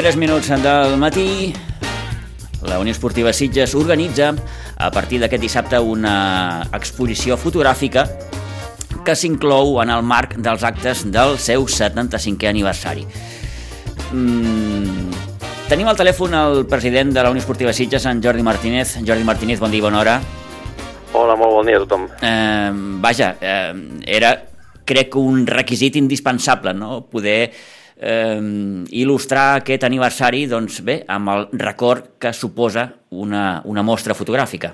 11 i 3 minuts del matí, la Unió Esportiva Sitges organitza a partir d'aquest dissabte una exposició fotogràfica que s'inclou en el marc dels actes del seu 75è aniversari. Mm, tenim al telèfon el president de la Unió Esportiva Sitges, en Jordi Martínez. Jordi Martínez, bon dia i bona hora. Hola, molt bon dia a tothom. Eh, vaja, eh, era, crec, un requisit indispensable, no?, poder eh, il·lustrar aquest aniversari doncs, bé, amb el record que suposa una, una mostra fotogràfica.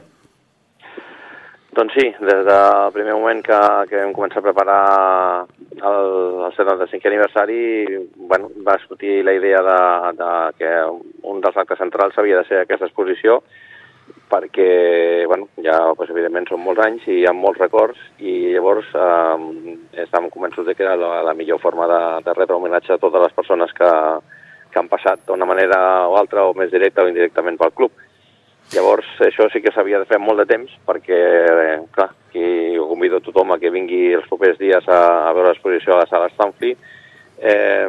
Doncs sí, des del primer moment que, que vam començar a preparar el, el 75è aniversari, bueno, va sortir la idea de, de que un dels actes centrals havia de ser aquesta exposició, perquè, bueno, ja, pues, evidentment, són molts anys i hi ha molts records i llavors eh, estàvem convençuts de que era la, la millor forma de, de retre homenatge a totes les persones que, que han passat d'una manera o altra, o més directa o indirectament pel club. Llavors, això sí que s'havia de fer molt de temps, perquè, eh, clar, aquí ho convido a tothom a que vingui els propers dies a, a veure l'exposició a la sala Stanford, eh,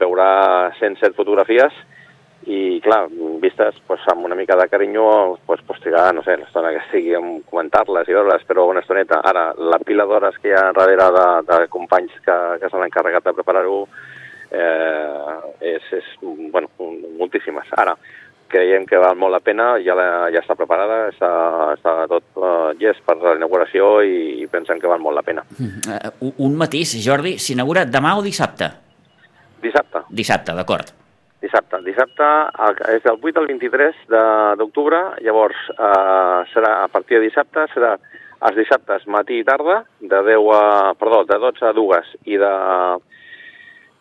veurà 107 fotografies, i clar, vistes pues, amb una mica de carinyo pues, pues trigar, no sé, l'estona que estigui en comentar-les i veure-les, però una estoneta. Ara, la pila d'hores que hi ha darrere de, de companys que, que s'han encarregat de preparar-ho eh, és, és, bueno, moltíssimes. Ara, creiem que val molt la pena, ja, la, ja està preparada, està, està tot uh, llest per la inauguració i, i pensem que val molt la pena. Uh, un matís, Jordi, s'inaugura demà o dissabte? Dissabte. Dissabte, d'acord. Dissabte. Dissabte és del 8 al 23 d'octubre, llavors eh, serà a partir de dissabte, serà els dissabtes matí i tarda, de 10 a, perdó, de 12 a 2 i de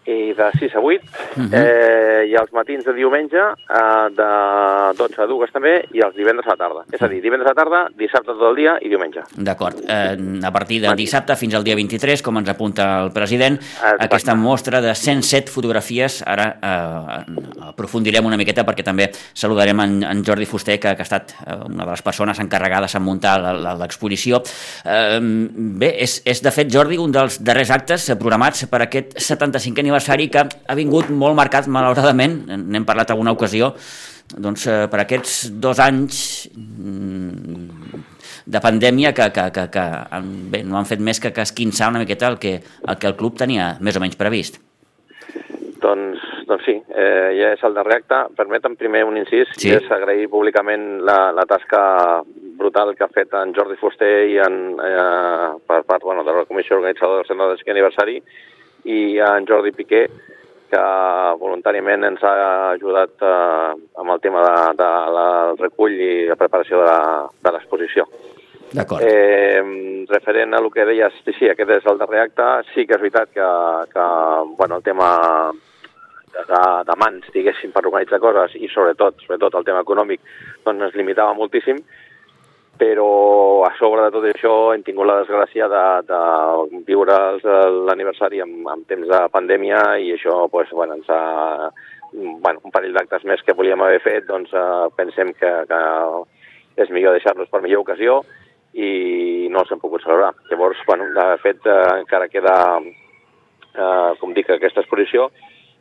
i de 6 a 8, uh -huh. eh, i els matins de diumenge eh, de 12 a 2 també, i els divendres a la tarda. És a dir, divendres a la tarda, dissabte tot el dia i diumenge. D'acord. Eh, a partir de dissabte fins al dia 23, com ens apunta el president, Exacte. aquesta mostra de 107 fotografies, ara eh, aprofundirem una miqueta perquè també saludarem en, en Jordi Fuster, que, que ha estat eh, una de les persones encarregades a muntar l'exposició. Eh, bé, és, és de fet, Jordi, un dels darrers actes programats per aquest 75 aniversari aniversari que ha vingut molt marcat, malauradament, n'hem parlat alguna ocasió, doncs, eh, per aquests dos anys mm, de pandèmia que, que, que, que bé, no han fet més que, que esquinçar una miqueta el que, el que el club tenia més o menys previst. Doncs, doncs sí, eh, ja és el darrer acte. Permetem primer un incís, sí. i és agrair públicament la, la tasca brutal que ha fet en Jordi Fuster i en, eh, per part bueno, de la comissió organitzadora del 125 aniversari i en Jordi Piqué, que voluntàriament ens ha ajudat eh, amb el tema de, de la, el recull i la preparació de l'exposició. D'acord. Eh, referent a el que deies, sí, sí, aquest és el darrer acte, sí que és veritat que, que bueno, el tema de, de mans, diguéssim, per organitzar coses i sobretot, sobretot el tema econòmic, doncs es limitava moltíssim, però a sobre de tot això hem tingut la desgràcia de, de viure l'aniversari en, en temps de pandèmia i això pues, bueno, ens ha, bueno, un parell d'actes més que volíem haver fet, doncs eh, pensem que, que és millor deixar-los per millor ocasió i no s'han pogut celebrar. Llavors, bueno, de fet, eh, encara queda, eh, com dic, aquesta exposició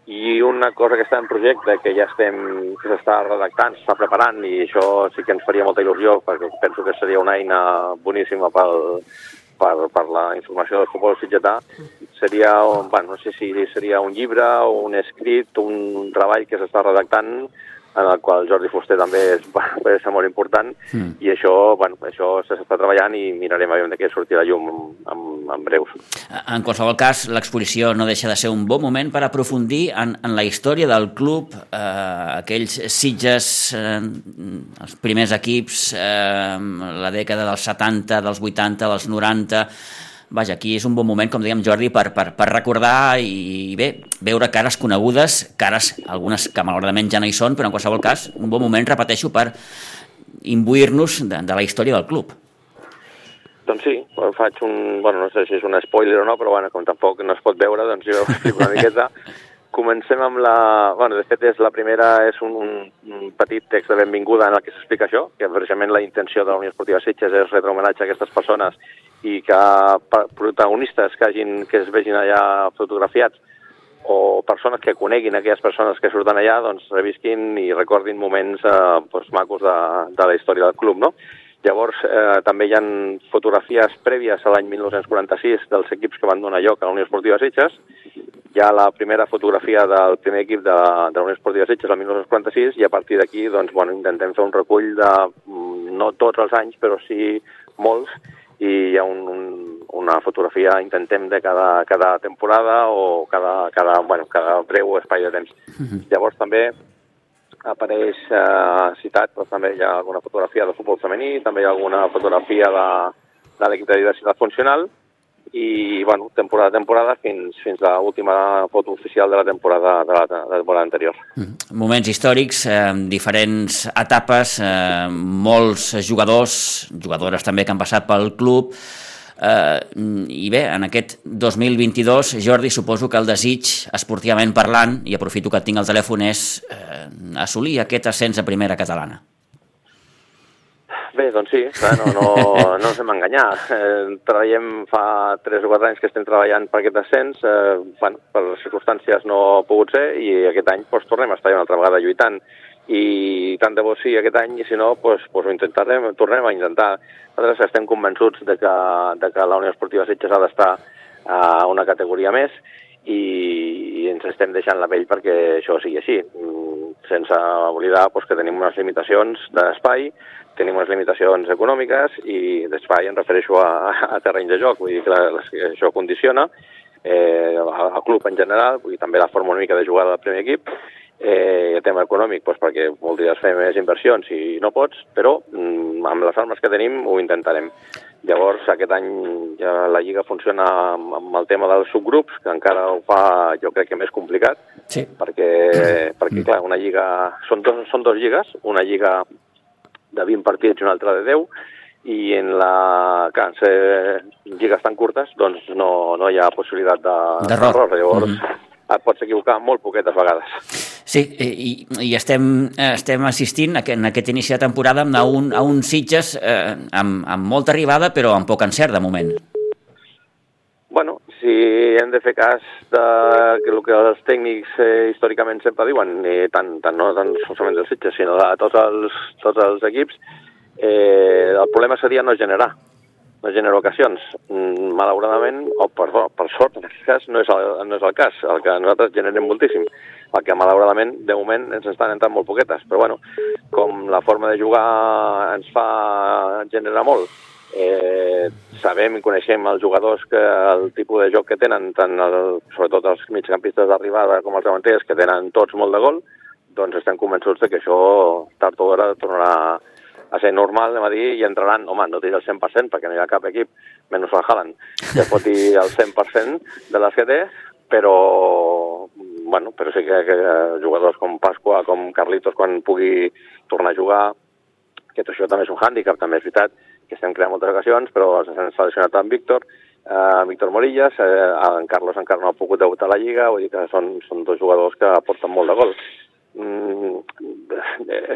i una cosa que està en projecte, que ja estem, que s'està redactant, s'està preparant, i això sí que ens faria molta il·lusió, perquè penso que seria una eina boníssima pel, per, per la informació del futbol sitgetà, seria, bueno, no sé si seria un llibre un escrit, un treball que s'està redactant en el qual Jordi Fuster també és, és molt important mm. i això, bueno, això s'està treballant i mirarem a veure de què sortirà llum en, en breus. En qualsevol cas, l'exposició no deixa de ser un bon moment per aprofundir en, en la història del club, eh, aquells Sitges, eh, els primers equips, eh, la dècada dels 70, dels 80, dels 90, vaja, aquí és un bon moment, com dèiem Jordi, per, per, per recordar i bé, veure cares conegudes, cares, algunes que malauradament ja no hi són, però en qualsevol cas, un bon moment, repeteixo, per imbuir-nos de, de la història del club. Doncs sí, faig un... Bueno, no sé si és un spoiler o no, però bueno, com tampoc no es pot veure, doncs jo explico una miqueta. Comencem amb la... Bueno, de fet, és la primera és un, un, petit text de benvinguda en el que s'explica això, que precisament la intenció de la Unió Esportiva Sitges és retre homenatge a aquestes persones i que protagonistes que, hagin, que es vegin allà fotografiats o persones que coneguin aquelles persones que surten allà, doncs revisquin i recordin moments eh, doncs, macos de, de la història del club, no? Llavors, eh, també hi ha fotografies prèvies a l'any 1946 dels equips que van donar lloc a la Unió Esportiva Sitges. Hi ha la primera fotografia del primer equip de, de la Unió Esportiva Sitges el 1946 i a partir d'aquí doncs, bueno, intentem fer un recull de, mm, no tots els anys, però sí molts, i hi ha un, un, una fotografia, intentem, de cada, cada temporada o cada, cada, bueno, cada breu espai de temps. Uh -huh. Llavors també apareix eh, citat, però també hi ha alguna fotografia de futbol femení, també hi ha alguna fotografia de, de l'equip de diversitat funcional, i, bueno, temporada a temporada fins, fins a l'última foto oficial de la temporada, de la, de la temporada anterior. Mm. Moments històrics, eh, diferents etapes, eh, molts jugadors, jugadores també que han passat pel club, Eh, I bé, en aquest 2022, Jordi, suposo que el desig, esportivament parlant, i aprofito que tinc el telèfon, és eh, assolir aquest ascens a primera catalana. Bé, doncs sí, clar, no, no, no ens hem enganyar. Eh, treballem fa 3 o 4 anys que estem treballant per aquest ascens, eh, bueno, per les circumstàncies no ha pogut ser i aquest any doncs, tornem a estar una altra vegada lluitant i tant de bo sí aquest any i si no doncs, doncs ho intentarem, tornem a intentar. Nosaltres estem convençuts de que, de que la Unió Esportiva Sitges ha d'estar a una categoria més i, i ens estem deixant la pell perquè això sigui així, mm, sense oblidar doncs, que tenim unes limitacions d'espai, tenim unes limitacions econòmiques i d'espai em refereixo a, a terreny de joc, vull dir que això condiciona eh, el club en general, vull dir, també la forma una mica de jugar del primer equip Eh, el tema econòmic, doncs perquè voldries fer més inversions i no pots, però mm, amb les armes que tenim ho intentarem. Llavors, aquest any ja la Lliga funciona amb, amb el tema dels subgrups, que encara ho fa, jo crec que més complicat, sí. perquè, mm. perquè clar, una lliga... Són dos, són dos lligues, una lliga de 20 partits i una altra de 10, i en la... Clar, ser lligues tan curtes, doncs no, no hi ha possibilitat d'error. De, Llavors, mm -hmm. et pots equivocar molt poquetes vegades. Sí, i, i estem, estem assistint en aquest inici de temporada a un, a un Sitges eh, amb, amb molta arribada però amb poc encert de moment. Bueno, si hem de fer cas de que el que els tècnics eh, històricament sempre diuen, i tant, tant no tant solament dels Sitges, sinó de tots els, tots els equips, eh, el problema seria no generar, no generar ocasions. Mm, malauradament, o per, per sort, en aquest cas, no és, el, no és el cas. El que nosaltres generem moltíssim perquè malauradament de moment ens estan entrant molt poquetes, però bueno, com la forma de jugar ens fa generar molt, eh, sabem i coneixem els jugadors que el tipus de joc que tenen, tant el, sobretot els migcampistes d'arribada com els davanters, que tenen tots molt de gol, doncs estem convençuts de que això tard o d'hora tornarà a ser normal, anem a dir, i entraran, home, no diré el 100%, perquè no hi ha cap equip, menys el Haaland, que pot dir el 100% de les que té, però bueno, però sí que, que jugadors com Pasqua, com Carlitos, quan pugui tornar a jugar, que això també és un hàndicap, també és veritat que estem creant moltes ocasions, però s'han seleccionat en Víctor, eh, Víctor Morillas, eh, en Carlos encara no ha pogut debutar a la Lliga, vull dir que són, són dos jugadors que aporten molt de gol. Mm,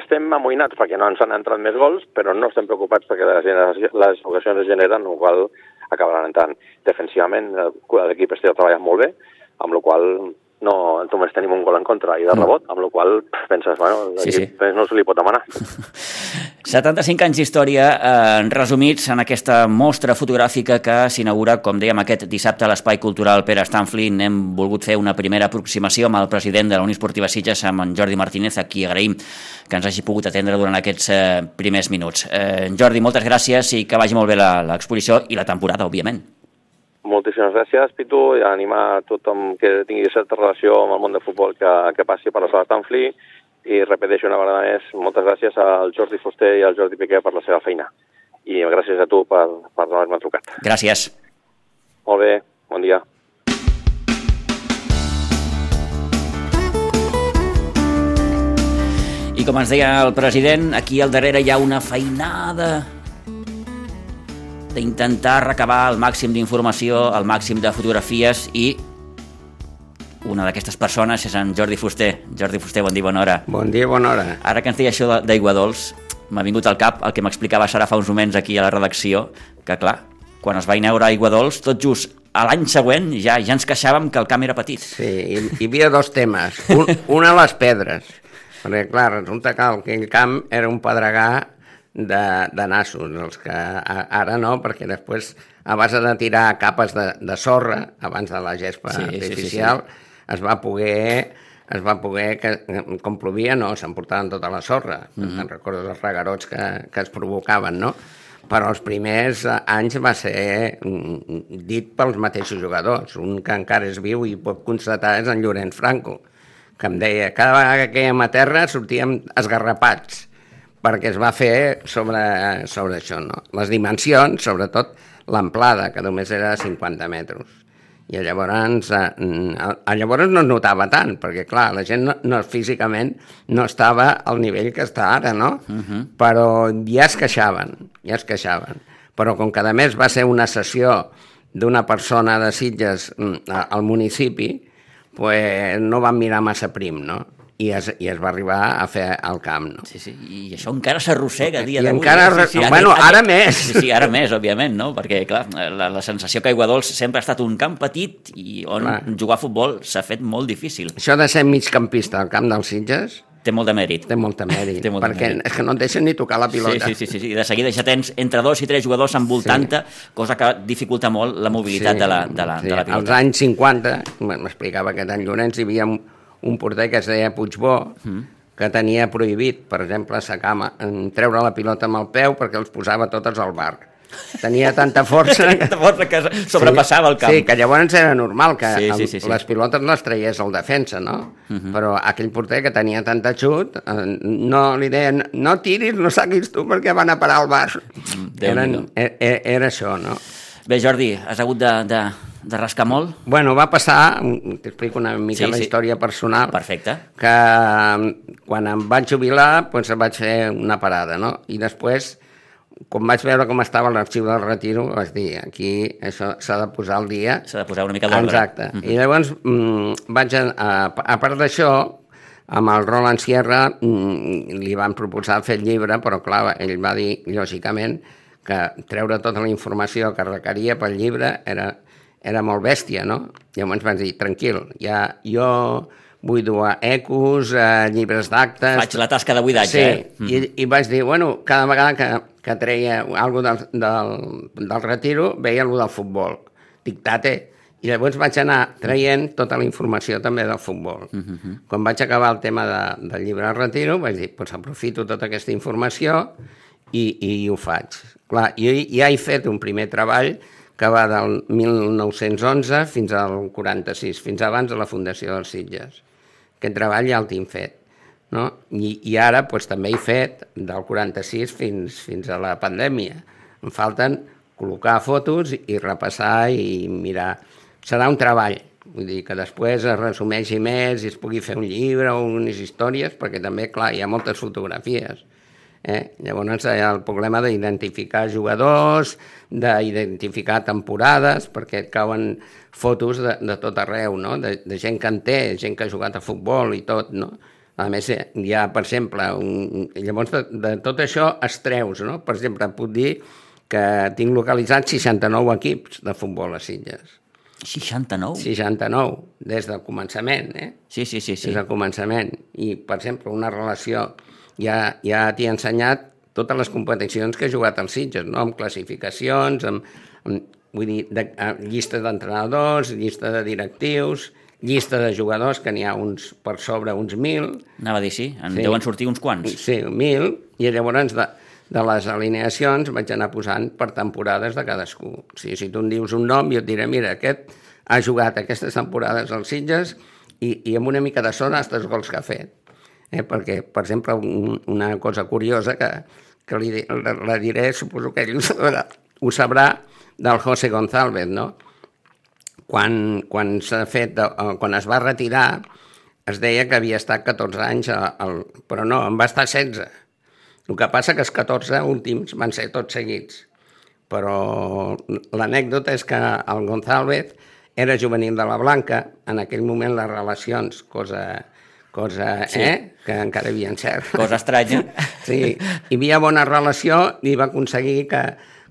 estem amoïnats perquè no ens han entrat més gols, però no estem preocupats perquè les, les ocasions es generen, el qual acabaran entrant. Defensivament l'equip està treballant molt bé, amb la qual no, només tenim un gol en contra i de mm. rebot, amb la qual penses, bueno, sí, sí. no se li pot demanar. 75 anys d'història eh, resumits en aquesta mostra fotogràfica que s'inaugura, com dèiem, aquest dissabte a l'Espai Cultural Pere Stanflin. Hem volgut fer una primera aproximació amb el president de la Unió Esportiva Sitges, amb en Jordi Martínez, a qui agraïm que ens hagi pogut atendre durant aquests eh, primers minuts. Eh, Jordi, moltes gràcies i que vagi molt bé l'exposició i la temporada, òbviament. Moltíssimes gràcies, Pitu, i animar a tothom que tingui certa relació amb el món del futbol que, que passi per la sala Tanfli i repeteixo una vegada més, moltes gràcies al Jordi Fuster i al Jordi Piqué per la seva feina. I gràcies a tu per, per haver-me trucat. Gràcies. Molt bé, bon dia. I com ens deia el president, aquí al darrere hi ha una feinada d'intentar recabar el màxim d'informació, el màxim de fotografies i una d'aquestes persones és en Jordi Fuster. Jordi Fuster, bon dia, bona hora. Bon dia, bona hora. Ara que ens deia això d'aigua dolç, m'ha vingut al cap el que m'explicava Sara fa uns moments aquí a la redacció, que clar, quan es va inaugurar Aigua Dolç, tot just a l'any següent ja ja ens queixàvem que el camp era petit. Sí, hi, hi havia dos temes. Un, una, les pedres. Perquè, clar, resulta que aquell camp era un pedregar de, de nassos, els que ara no, perquè després, a base de tirar capes de, de sorra, abans de la gespa sí, artificial, sí, sí, sí. es va poder es va poder, que, com plovia, no, s'emportaven tota la sorra. Mm -hmm. Te'n recordes els regarots que, que es provocaven, no? Però els primers anys va ser mm, dit pels mateixos jugadors. Un que encara és viu i pot constatar és en Llorenç Franco, que em deia, cada vegada que quèiem a terra sortíem esgarrapats, perquè es va fer sobre, sobre això, no? Les dimensions, sobretot l'amplada, que només era de 50 metres i llavors, eh, llavors no es notava tant, perquè clar, la gent no, no, físicament no estava al nivell que està ara, no? Uh -huh. Però ja es queixaven, ja es queixaven. Però com que a més va ser una sessió d'una persona de Sitges mm, al municipi, pues no van mirar massa prim, no? I es, i es va arribar a fer al camp. No? Sí, sí, i això encara s'arrossega a dia d'avui. encara, eh? sí, sí, bueno, ara, ara més. Sí, sí, ara més, òbviament, no? Perquè, clar, la, la sensació que Aiguadols sempre ha estat un camp petit i on clar. jugar a futbol s'ha fet molt difícil. Això de ser migcampista al camp dels Sitges té molt de mèrit. Té molt de mèrit, Té molt perquè mèrit. és que no et deixen ni tocar la pilota. Sí, sí, sí, sí. de seguida ja tens entre dos i tres jugadors envoltant-te, sí. cosa que dificulta molt la mobilitat sí, de, la, de, la, sí. de la pilota. Als anys 50, m'explicava aquest any Llorenç, hi havia un porter que es deia Puigbó, mm. que tenia prohibit, per exemple, sacar, treure la pilota amb el peu perquè els posava totes al bar. Tenia tanta força... tanta força que sobrepassava sí, el camp. Sí, que llavors era normal que sí, sí, sí, sí. les pilotes les traiés el defensa, no? Uh mhm. -huh. Però aquell porter que tenia tanta xut, eh, no li deien, no tiris, no saquis tu perquè van a parar al bar. Eren, era, e, era això, no? Bé, Jordi, has hagut de, de, de rascar molt? Bueno, va passar, t'explico una mica sí, la sí. història personal. Perfecte. Que mm, quan em vaig jubilar, doncs vaig fer una parada, no? I després, quan vaig veure com estava l'arxiu del retiro, vaig dir, aquí això s'ha de posar al dia. S'ha de posar una mica d'ordre. Exacte. Mm -hmm. I llavors mm, vaig, a, a, a part d'això, amb el Roland Sierra mm, li van proposar fer el llibre, però clar, ell va dir, lògicament, que treure tota la informació que requeria pel llibre era era molt bèstia, no? Llavors vaig dir, tranquil, ja jo vull dur ecos, eh, llibres d'actes... Faig la tasca de buidatge, sí, eh? Mm. I, i vaig dir, bueno, cada vegada que, que treia alguna del, del, del retiro, veia alguna del futbol. Dictate. I llavors vaig anar traient tota la informació també del futbol. Mm -hmm. Quan vaig acabar el tema de, del llibre del retiro, vaig dir, doncs aprofito tota aquesta informació i, i ho faig. Clar, jo ja he fet un primer treball que va del 1911 fins al 46, fins abans de la fundació dels Sitges. Aquest treball ja el tinc fet. No? I, I ara doncs, també he fet del 46 fins, fins a la pandèmia. Em falten col·locar fotos i repassar i mirar. Serà un treball, vull dir que després es resumeixi més i es pugui fer un llibre o unes històries, perquè també, clar, hi ha moltes fotografies Eh? Llavors hi ha el problema d'identificar jugadors, d'identificar temporades, perquè et cauen fotos de, de tot arreu, no? de, de gent que en té, gent que ha jugat a futbol i tot. No? A més, hi ha, per exemple, un... llavors de, de tot això es treus. No? Per exemple, puc dir que tinc localitzat 69 equips de futbol a Sitges. 69? 69, des del començament, eh? Sí, sí, sí. sí. Des del començament. I, per exemple, una relació ja, ja t'he ensenyat totes les competicions que he jugat als Sitges, no? amb classificacions, amb, amb vull dir, de, llista d'entrenadors, llista de directius, llista de jugadors, que n'hi ha uns per sobre uns mil. Anava a dir, sí, en sí. deuen sortir uns quants. Sí, mil, i llavors de, de les alineacions vaig anar posant per temporades de cadascú. O sigui, si tu em dius un nom, jo et diré, mira, aquest ha jugat aquestes temporades als Sitges i, i amb una mica de son els gols que ha fet. Eh? Perquè, per exemple, un, una cosa curiosa que, que li, la, la diré, suposo que ell ho sabrà, ho sabrà del José González, no? Quan, quan fet, eh, quan es va retirar, es deia que havia estat 14 anys, al, però no, en va estar 16. El que passa que els 14 últims van ser tots seguits. Però l'anècdota és que el González era juvenil de la Blanca, en aquell moment les relacions, cosa cosa sí. eh, que encara havia encert. Cosa estranya. Sí, hi havia bona relació i va aconseguir que,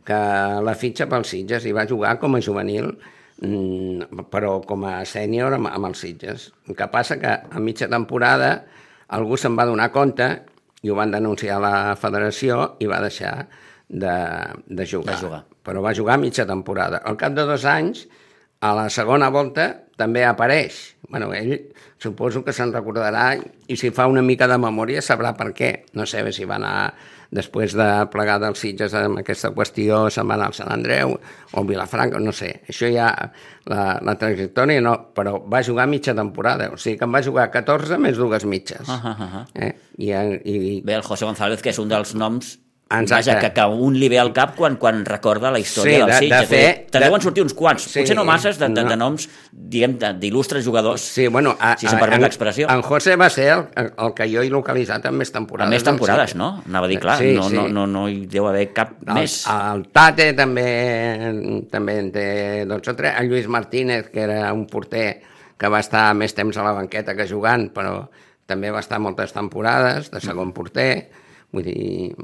que la fitxa pels Sitges i va jugar com a juvenil mm, però com a sènior amb, amb els Sitges. El que passa que a mitja temporada algú se'n va donar compte i ho van denunciar a la federació i va deixar de, de jugar. De jugar. Però va jugar mitja temporada. Al cap de dos anys, a la segona volta, també apareix. bueno, ell suposo que se'n recordarà i si fa una mica de memòria sabrà per què. No sé si va anar després de plegar dels Sitges amb aquesta qüestió, se'n va anar al Sant Andreu o Vilafranca, no sé. Això ja, la, la trajectòria no, però va jugar mitja temporada, o sigui que en va jugar 14 més dues mitges. Uh -huh. eh? I, i, Bé, el José González, que és un dels noms Exacte. Vaja, que, que un li ve al cap quan, quan recorda la història Sí, del de- Sitges. de fer- També de- van sortir uns quants, Sí, potser no masses, de, de, no. de noms, diguem, de- d'il·lustres jugadors, Sí, bueno, a, si se'm permet en- l'expressió. En José va ser el, el que jo he localitzat amb més temporades. Amb més temporades, no? Anava a dir, clar, Sí, no, sí. no, no, no hi deu haver cap El, més. el Tate també, també en té 12 o 3. El Lluís Martínez, que era un porter que va estar més temps a la banqueta que jugant, però també va estar moltes temporades de segon porter. Vull dir,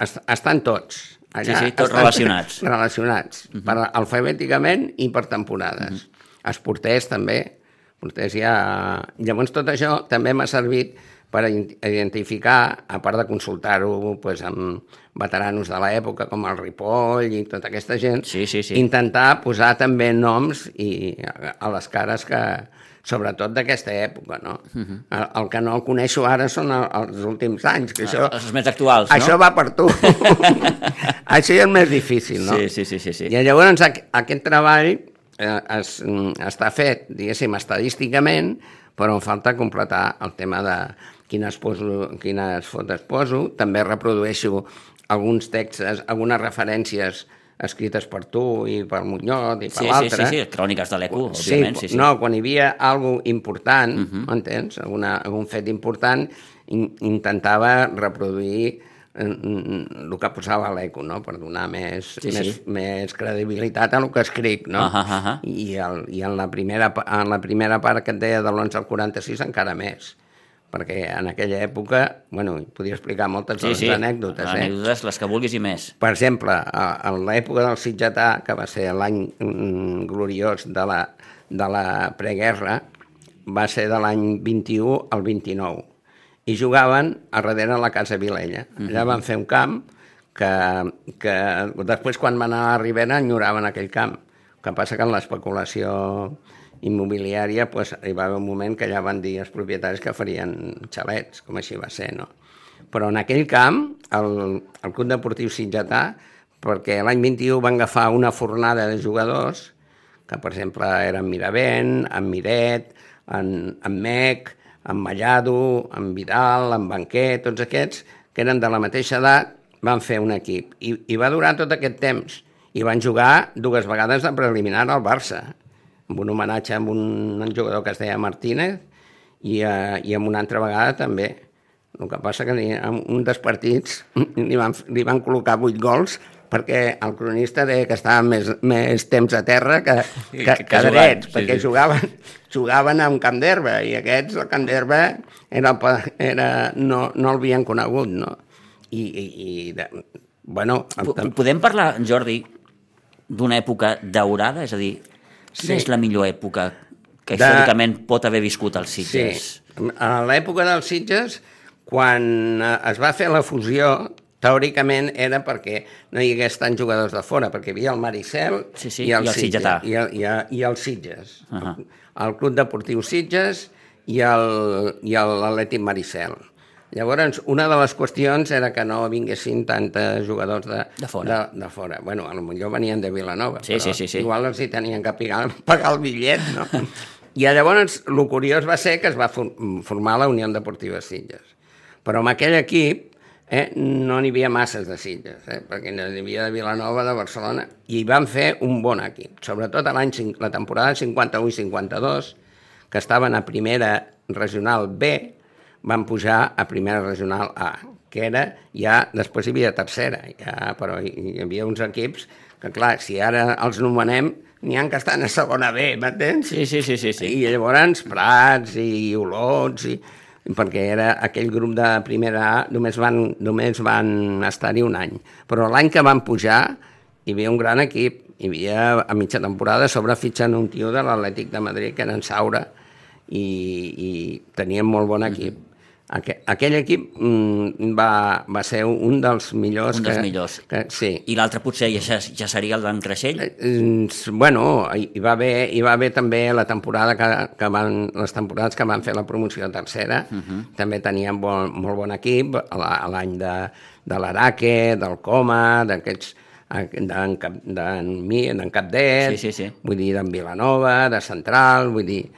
est- estan tots. Sí, sí, tots relacionats. Relacionats, uh -huh. per, alfabèticament i per temporades. Uh -huh. Els porters també. Porters ja... Llavors tot això també m'ha servit per identificar, a part de consultar-ho pues, amb veteranos de l'època com el Ripoll i tota aquesta gent, Sí, sí, sí. intentar posar també noms i a les cares que sobretot d'aquesta època, no? Uh -huh. el, el que no el coneixo ara són el, els últims anys, que això... Els més actuals, no? Això va per tu. això és més difícil, no? Sí, sí, sí, sí, sí. I llavors aqu- aquest treball eh, es, mm, està fet, diguéssim, estadísticament, però em falta completar el tema de quines, poso, quines fotos poso. També reprodueixo alguns textos, algunes referències escrites per tu i per Muñoz i per Sí, sí, l'altre. sí, sí, cròniques de l'ECU, òbviament, sí, sí. No, quan hi havia algo important, uh -huh. entens? Alguna, algun fet important, in, intentava reproduir eh, el que posava a l'eco, no? per donar més, Sí, més, sí. més credibilitat a el que escric. No? Ahà, ahà. I, el, I en la, primera, en la primera part que et deia de l'11 al 46 encara més perquè en aquella època, bueno, hi podria explicar moltes Sí, sí, anècdotes, eh? anècdotes, les que vulguis i més. Per exemple, a- en l'època del Sitgetà, que va ser l'any mm, gloriós de la, de la preguerra, va ser de l'any 21 al 29. I jugaven a darrere de la Casa Vilella. Allà van fer un camp que, que després, quan van anar a Ribera, enyoraven aquell camp. El que passa que en l'especulació immobiliària pues, hi va haver un moment que ja van dir els propietaris que farien xalets, com així va ser, no? Però en aquell camp, el, el Club Deportiu Sitgetà, perquè l'any 21 van agafar una fornada de jugadors, que per exemple eren Miravent, en Miret, en, en Mec, en Mallado, en Vidal, en Banquer, tots aquests, que eren de la mateixa edat, van fer un equip. I, i va durar tot aquest temps. I van jugar dues vegades de preliminar al Barça, amb un homenatge a un, un jugador que es deia Martínez i, uh, i amb una altra vegada també. El que passa que en un dels partits li van, li van col·locar vuit gols perquè el cronista deia que estava més, més temps a terra que, que, que, que que drets, sí, perquè sí. jugaven, jugaven a un camp d'herba i aquests, el camp d'herba, era, era, no, no el havien conegut, no? I, i, i de, bueno, el, Po- Podem parlar, Jordi, d'una època daurada? És a dir, quina Sí. és la millor època que De- històricament pot haver viscut els Sitges? Sí, a l'època dels Sitges, quan eh, es va fer la fusió, teòricament era perquè no hi hagués tants jugadors de fora, perquè hi havia el Maricel Sí, sí, i el, i el Sitgetà. I, el, i, el, i el Sitges. Uh. -huh. El Club Deportiu Sitges i l'Atlètic Maricel. Llavors, una de les qüestions era que no vinguessin tants jugadors de, De fora. De, de fora. Bueno, potser venien de Vilanova, Sí, però sí, sí, sí. igual els hi tenien que pagar, pagar el bitllet, no? I llavors, el curiós va ser que es va for- formar la Unió Deportiva Sitges. Però amb aquell equip eh, no n'hi havia masses de Sitges, eh, perquè n'hi havia de Vilanova, de Barcelona, i van fer un bon equip. Sobretot a l'any, la temporada 51-52, que estaven a primera regional B, van pujar a primera regional A, que era ja, després hi havia tercera, ja, però hi, hi havia uns equips que, clar, si ara els nomenem, n'hi ha que estan a segona B, m'entens? Sí, sí, sí, sí, sí. I llavors Prats i Olots, i, perquè era aquell grup de primera A, només van, només van estar-hi un any. Però l'any que van pujar hi havia un gran equip. Hi havia, a mitja temporada, sobre fitxant un tio de l'Atlètic de Madrid, que era en Saura, i, i tenien molt bon equip. Aqu aquell equip mm, va, va ser un dels millors. Un dels que, millors. Que, sí. I l'altre potser ja, ja seria el d'en Creixell? Eh, Bueno, hi va haver, hi va haver també la temporada que, que van, les temporades que van fer la promoció tercera, uh -huh. també tenien bon, molt bon equip, a la- a l'any de, de l'Araque, del Coma, d'aquests d'en Cap- d'en Capdet, Sí, sí, sí. vull dir, d'en Vilanova, de Central, vull dir...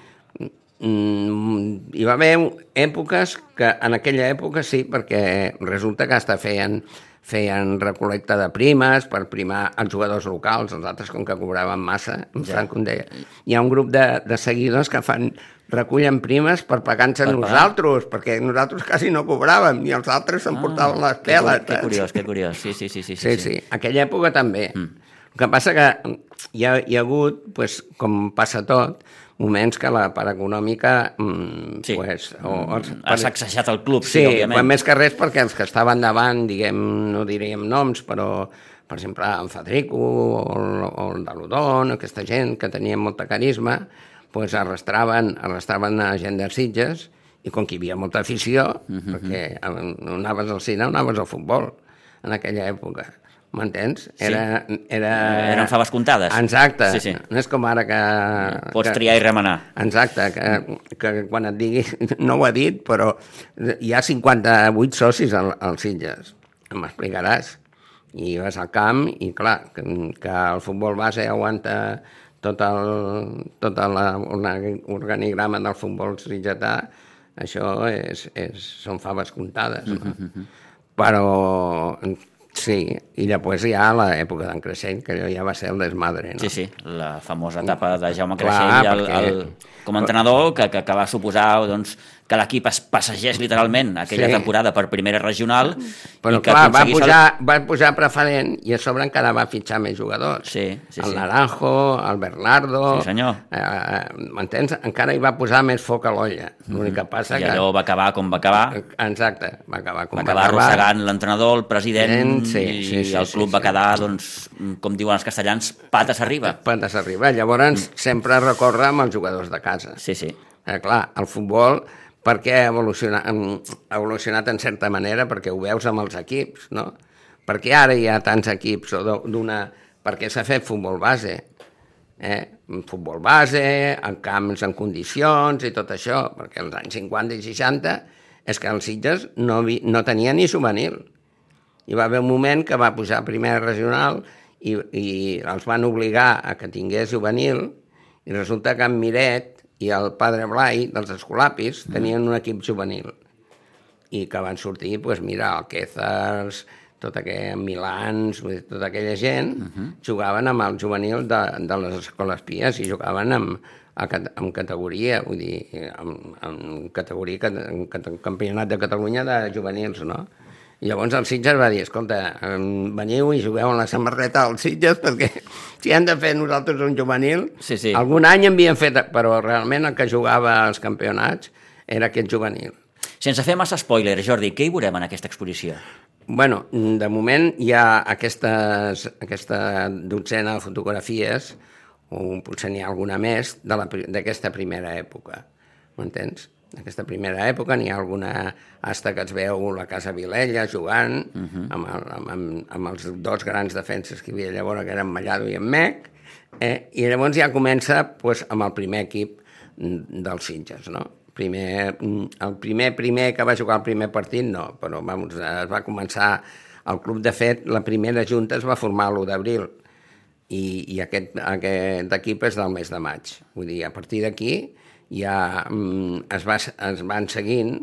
Mm, hi va haver èpoques que en aquella època sí, perquè resulta que hasta feien, feien recolecta de primes per primar els jugadors locals, els altres com que cobraven massa, en Ja. Franco deia. Hi ha un grup de, de seguidors que fan recullen primes per pagar-nos a nosaltres, perquè nosaltres quasi no cobràvem, i els altres s'emportaven les Ah, que, peles. cu- que saps? curiós, que curiós. Sí, sí, sí. Sí, Sí, sí, aquella època també. Mm. El que passa que hi ha, hi ha hagut, pues, com passa tot, moments que la part econòmica... Mm, Sí. pues, o, els, Ha sacsejat el club, sí, Sí, òbviament. més que res perquè els que estaven davant, diguem, no diríem noms, però, per exemple, en Federico o o el de l'Udon, aquesta gent que tenia molta carisma, pues, arrastraven, arrastraven a gent de Sitges i com que hi havia molta afició, uh -huh. perquè no anaves al cine, anaves al futbol en aquella època. M'entens? Era, era... Eren faves comptades. Exacte. Sí, sí. No és com ara que... Pots que, triar i remenar. Exacte, que, que quan et digui, no ho ha dit, però hi ha 58 socis al, als Sitges, m'explicaràs. I vas al camp i, clar, que, que el futbol base aguanta tot el, tot la, l'organigrama del futbol sitgetà, això és, és, són faves comptades. No? Però sí, i després hi ha l'època d'en Creixell, que allò ja va ser el desmadre. No? Sí, sí, la famosa etapa de Jaume Clar, Creixell el, perquè- el, com a entrenador, que, que, que va suposar doncs, que l'equip es passegés literalment aquella Sí. temporada per primera regional Però i que clar, va aconseguís el- pujar, va pujar preferent i a sobre encara va fitxar més jugadors. Sí, sí, el sí. Naranjo, el Bernardo... Sí, senyor. Eh, M'entens? Encara hi va posar més foc a l'olla. L'únic que passa I que... allò va acabar com va acabar, Exacte, va acabar com va acabar arrossegant l'entrenador, el president, Sí, i sí, sí, el club sí, va sí. quedar, doncs, com diuen els castellans, pates arriba. Pates arriba. Llavors, sempre recorre amb els jugadors de casa. Sí, sí. Eh, clar, el futbol, per què ha evolucionat, ha evolucionat en certa manera? Perquè ho veus amb els equips, no? Perquè ara hi ha tants equips o d'u- d'una... Perquè s'ha fet futbol base, eh? futbol base, en camps en condicions i tot això, perquè als anys 50 i 60 és que els Sitges no, vi, no tenia ni juvenil. Hi va haver un moment que va pujar a primera regional i, i els van obligar a que tingués juvenil i resulta que en Miret i el Padre Blai dels Escolapis tenien un equip juvenil i que van sortir, doncs mira, el Quezars, tot aquell Milans, tota aquella gent, uh -huh. jugaven amb el juvenil de, de les escoles pies i jugaven amb, amb categoria, vull dir, amb, amb categoria, cat- amb cat- campionat de Catalunya de juvenils, no? I llavors el Sitges va dir, escolta, veniu i jugueu amb la samarreta dels Sitges perquè si hem de fer nosaltres un juvenil, Sí, sí. algun any havien fet, però realment el que jugava als campionats era aquest juvenil. Sense fer massa spoiler, Jordi, què hi veurem en aquesta exposició? Bueno, de moment hi ha aquestes, aquesta dotzena de fotografies, o potser n'hi ha alguna més, d'aquesta primera època. M'entens? D'aquesta primera època n'hi ha alguna hasta que es veu la Casa Vilella jugant uh -huh. amb, el, amb, amb, amb els dos grans defenses que hi havia llavors, que eren Mallado i en Mec, eh? i llavors ja comença pues, amb el primer equip dels Sitges, no? Primer, el primer primer que va jugar el primer partit, no, però vamos, es va començar... El club, de fet, la primera junta es va formar l'1 d'abril i, i aquest, aquest equip és del mes de maig. Vull dir, a partir d'aquí ja mm, es, va, es van seguint,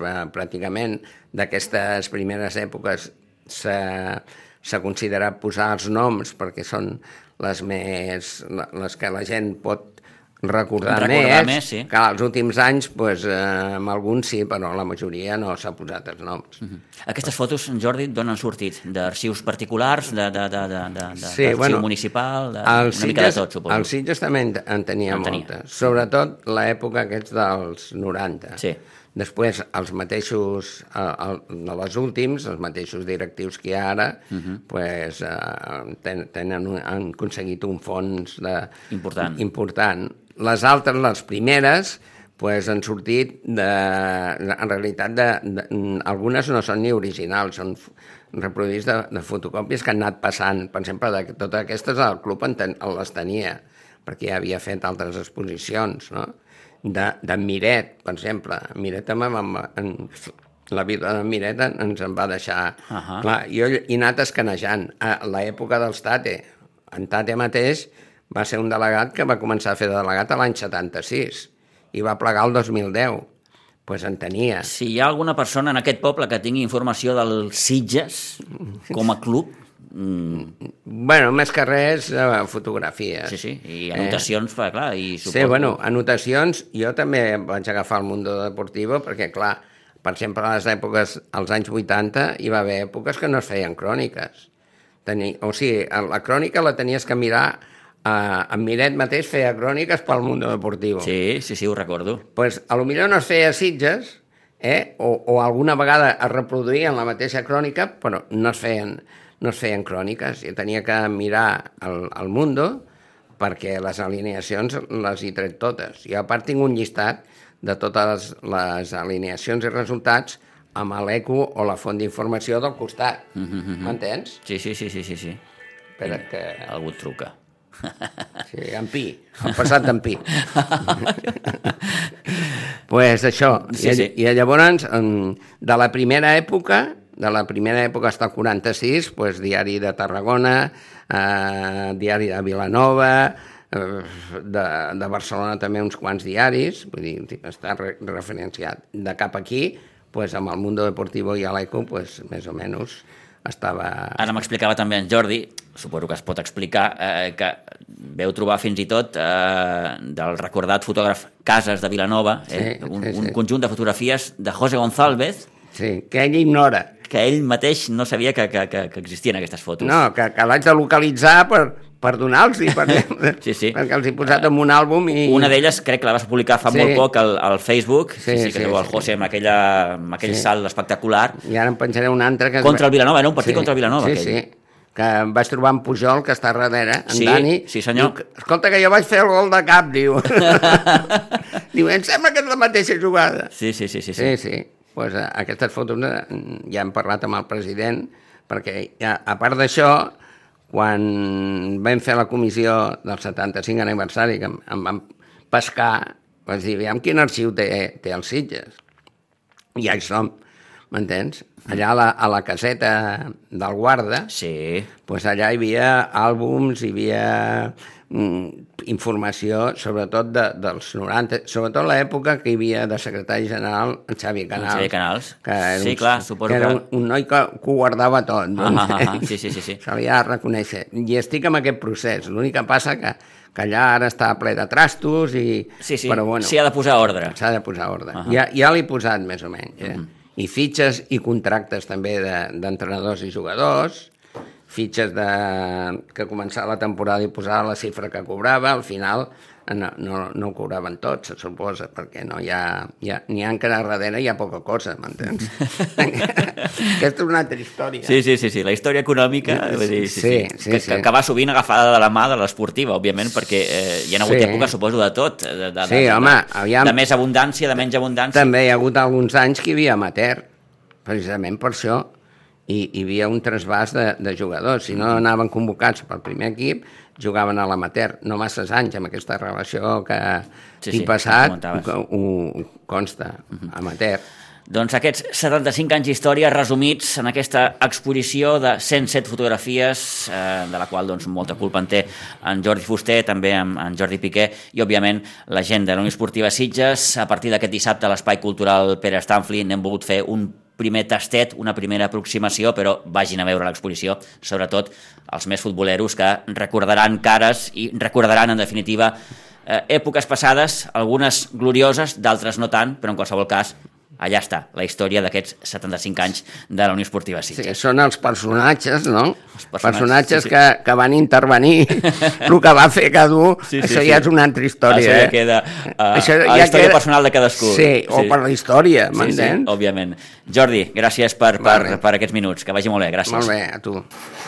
va, pràcticament d'aquestes primeres èpoques s'ha considerat posar els noms perquè són les més les que la gent pot recordar, Recordar més, més, sí. que els últims anys pues, eh, amb alguns sí, però la majoria no s'ha posat els noms. Mm -hmm. Aquestes fotos, Jordi, d'on han sortit? D'arxius particulars, de, de, de, de, de, de Sí, d'arxiu bueno, municipal, de, una mica de Sitges, tot, suposo. els Sitges també en, en tenia En tenia. moltes, sobretot l'època aquests dels 90. Sí. Després, els mateixos, eh, el, de les últims, els mateixos directius que hi ha ara, uh -huh. pues, eh, ten, tenen han aconseguit un fons de, important. important. Les altres, les primeres, pues, han sortit de, en realitat de, de, algunes no són ni originals, són reproduïts de, de fotocòpies que han anat passant. Per exemple, de, totes aquestes el club en ten, les tenia, perquè ja havia fet altres exposicions, no? de, de Miret, per exemple. Miret també en, en, la vida de Miret ens en va deixar... Uh -huh. Clar, jo he anat escanejant. A l'època dels Tate, en Tate mateix va ser un delegat que va començar a fer de delegat a l'any 76 i va plegar el 2010 pues en tenia. Si hi ha alguna persona en aquest poble que tingui informació dels Sitges com a club, Mm. Bueno, més que res, eh, fotografies. Sí, sí, i anotacions, eh? clar, i suposo... Sí, bueno, anotacions, jo també vaig agafar el Mundo Deportivo, perquè, clar, per exemple, a les èpoques, als anys 80, hi va haver èpoques que no es feien cròniques. Teni... O sigui, la crònica la tenies que mirar Uh, en Miret mateix feia cròniques pel Mundo Deportivo. Sí, sí, sí, ho recordo. pues, a lo millor no es feia Sitges, eh? o, o alguna vegada es reproduïen la mateixa crònica, però no es feien no es feien cròniques, i tenia que mirar el, el Mundo perquè les alineacions les hi tret totes. I a part tinc un llistat de totes les alineacions i resultats amb l'eco o la font d'informació del costat. M'entens? Sí, sí, sí, sí, sí, sí. Espera que... Algú et truca. Sí, en Pi, el passat d'en Pi. pues això, sí, I, sí. i llavors, de la primera època, de la primera època fins al 46, pues, Diari de Tarragona, eh, Diari de Vilanova, eh, de, de Barcelona també uns quants diaris, vull dir, està re referenciat. De cap aquí, pues, amb el Mundo Deportivo i l'Eco, pues, més o menys estava... Ara m'explicava també en Jordi, suposo que es pot explicar, eh, que veu trobar fins i tot eh, del recordat fotògraf Casas de Vilanova, eh, sí, un, sí, sí. un conjunt de fotografies de José González, Sí, que ell ignora. Que ell mateix no sabia que, que, que, que existien aquestes fotos. No, que, que l'haig de localitzar per, per donar-los-hi, per, sí, sí. perquè els he posat en un àlbum i... Una d'elles crec que la vas publicar fa sí. molt poc al, al Facebook, sí, sí, sí, que sí, el José sí. amb, aquella, amb aquell sí. salt espectacular. I ara em penjaré un altre que... Contra el Vilanova, era un partit sí, contra el Vilanova. Sí, aquell. sí que em vaig trobar en Pujol, que està darrere, en sí, Dani. Sí, senyor. Diu, Escolta, que jo vaig fer el gol de cap, diu. diu, em sembla que és la mateixa jugada. Sí, sí, sí. sí, sí. sí, sí pues, eh, aquestes fotos eh, ja hem parlat amb el president, perquè ja, a part d'això, quan vam fer la comissió del 75 aniversari, que em, em vam pescar, vaig dir, aviam quin arxiu té, té els Sitges. I ja hi som, m'entens? Allà a la, a la caseta del guarda, sí. pues allà hi havia àlbums, hi havia informació, sobretot de, dels 90, sobretot l'època que hi havia de secretari general en Xavi Canals. Xavi Canals. Que era sí, un, clar, suposo que... Era un, un noi que, que ho guardava tot. Ah, doncs, ah, ah, ah. Sí, sí, sí, sí. Se li ha de reconèixer. I estic en aquest procés. L'únic que passa que, que allà ara està ple de trastos i... Sí, sí, però bueno, s'hi ha de posar ordre. S'ha de posar ordre. -huh. Ja, ja l'he posat, més o menys. Eh? Uh -huh. I fitxes i contractes també d'entrenadors de, i jugadors, fitxes de, que començava la temporada i posava la xifra que cobrava, al final no, no, no ho cobraven tots, se suposa, perquè no hi ha, hi ha, n'hi ha encara darrere hi ha poca cosa, m'entens? Aquesta és una altra història. Sí, sí, sí, sí. la història econòmica, vull dir, sí, sí, sí, sí, que, sí. que va sovint agafada de la mà de l'esportiva, òbviament, perquè eh, hi ha hagut sí. èpoques, suposo, de tot, de, de, sí, de, home, de, aviam, de més abundància, de menys abundància. També hi ha hagut alguns anys que hi havia amateur, precisament per això, i hi havia un trasbàs de, de jugadors. Si no anaven convocats pel primer equip, jugaven a l'amater. No masses anys amb aquesta relació que sí, sí, passat, que ho, ho consta, uh -huh. amater. Doncs aquests 75 anys d'història resumits en aquesta exposició de 107 fotografies, eh, de la qual doncs, molta culpa en té en Jordi Fuster, també en, en Jordi Piqué, i òbviament la gent de la Unió Esportiva Sitges. A partir d'aquest dissabte a l'Espai Cultural Pere Stanfli n'hem volgut fer un primer tastet, una primera aproximació, però vagin a veure l'exposició, sobretot els més futboleros que recordaran cares i recordaran, en definitiva, eh, èpoques passades, algunes glorioses, d'altres no tant, però en qualsevol cas allà està, la història d'aquests 75 anys de la Unió Esportiva Sitges. Sí, són els personatges, no? Els personatges, personatges, sí, sí. Que, que van intervenir. el que va fer Cadú, Sí, sí, això sí. ja és una altra història. Això ja eh? queda uh, Això a la ja història queda- personal de cadascú. Sí, o per la història, Sí, sí, m'entens? òbviament. Jordi, gràcies per, per, per aquests minuts. Que vagi molt bé, gràcies. Molt bé, a tu.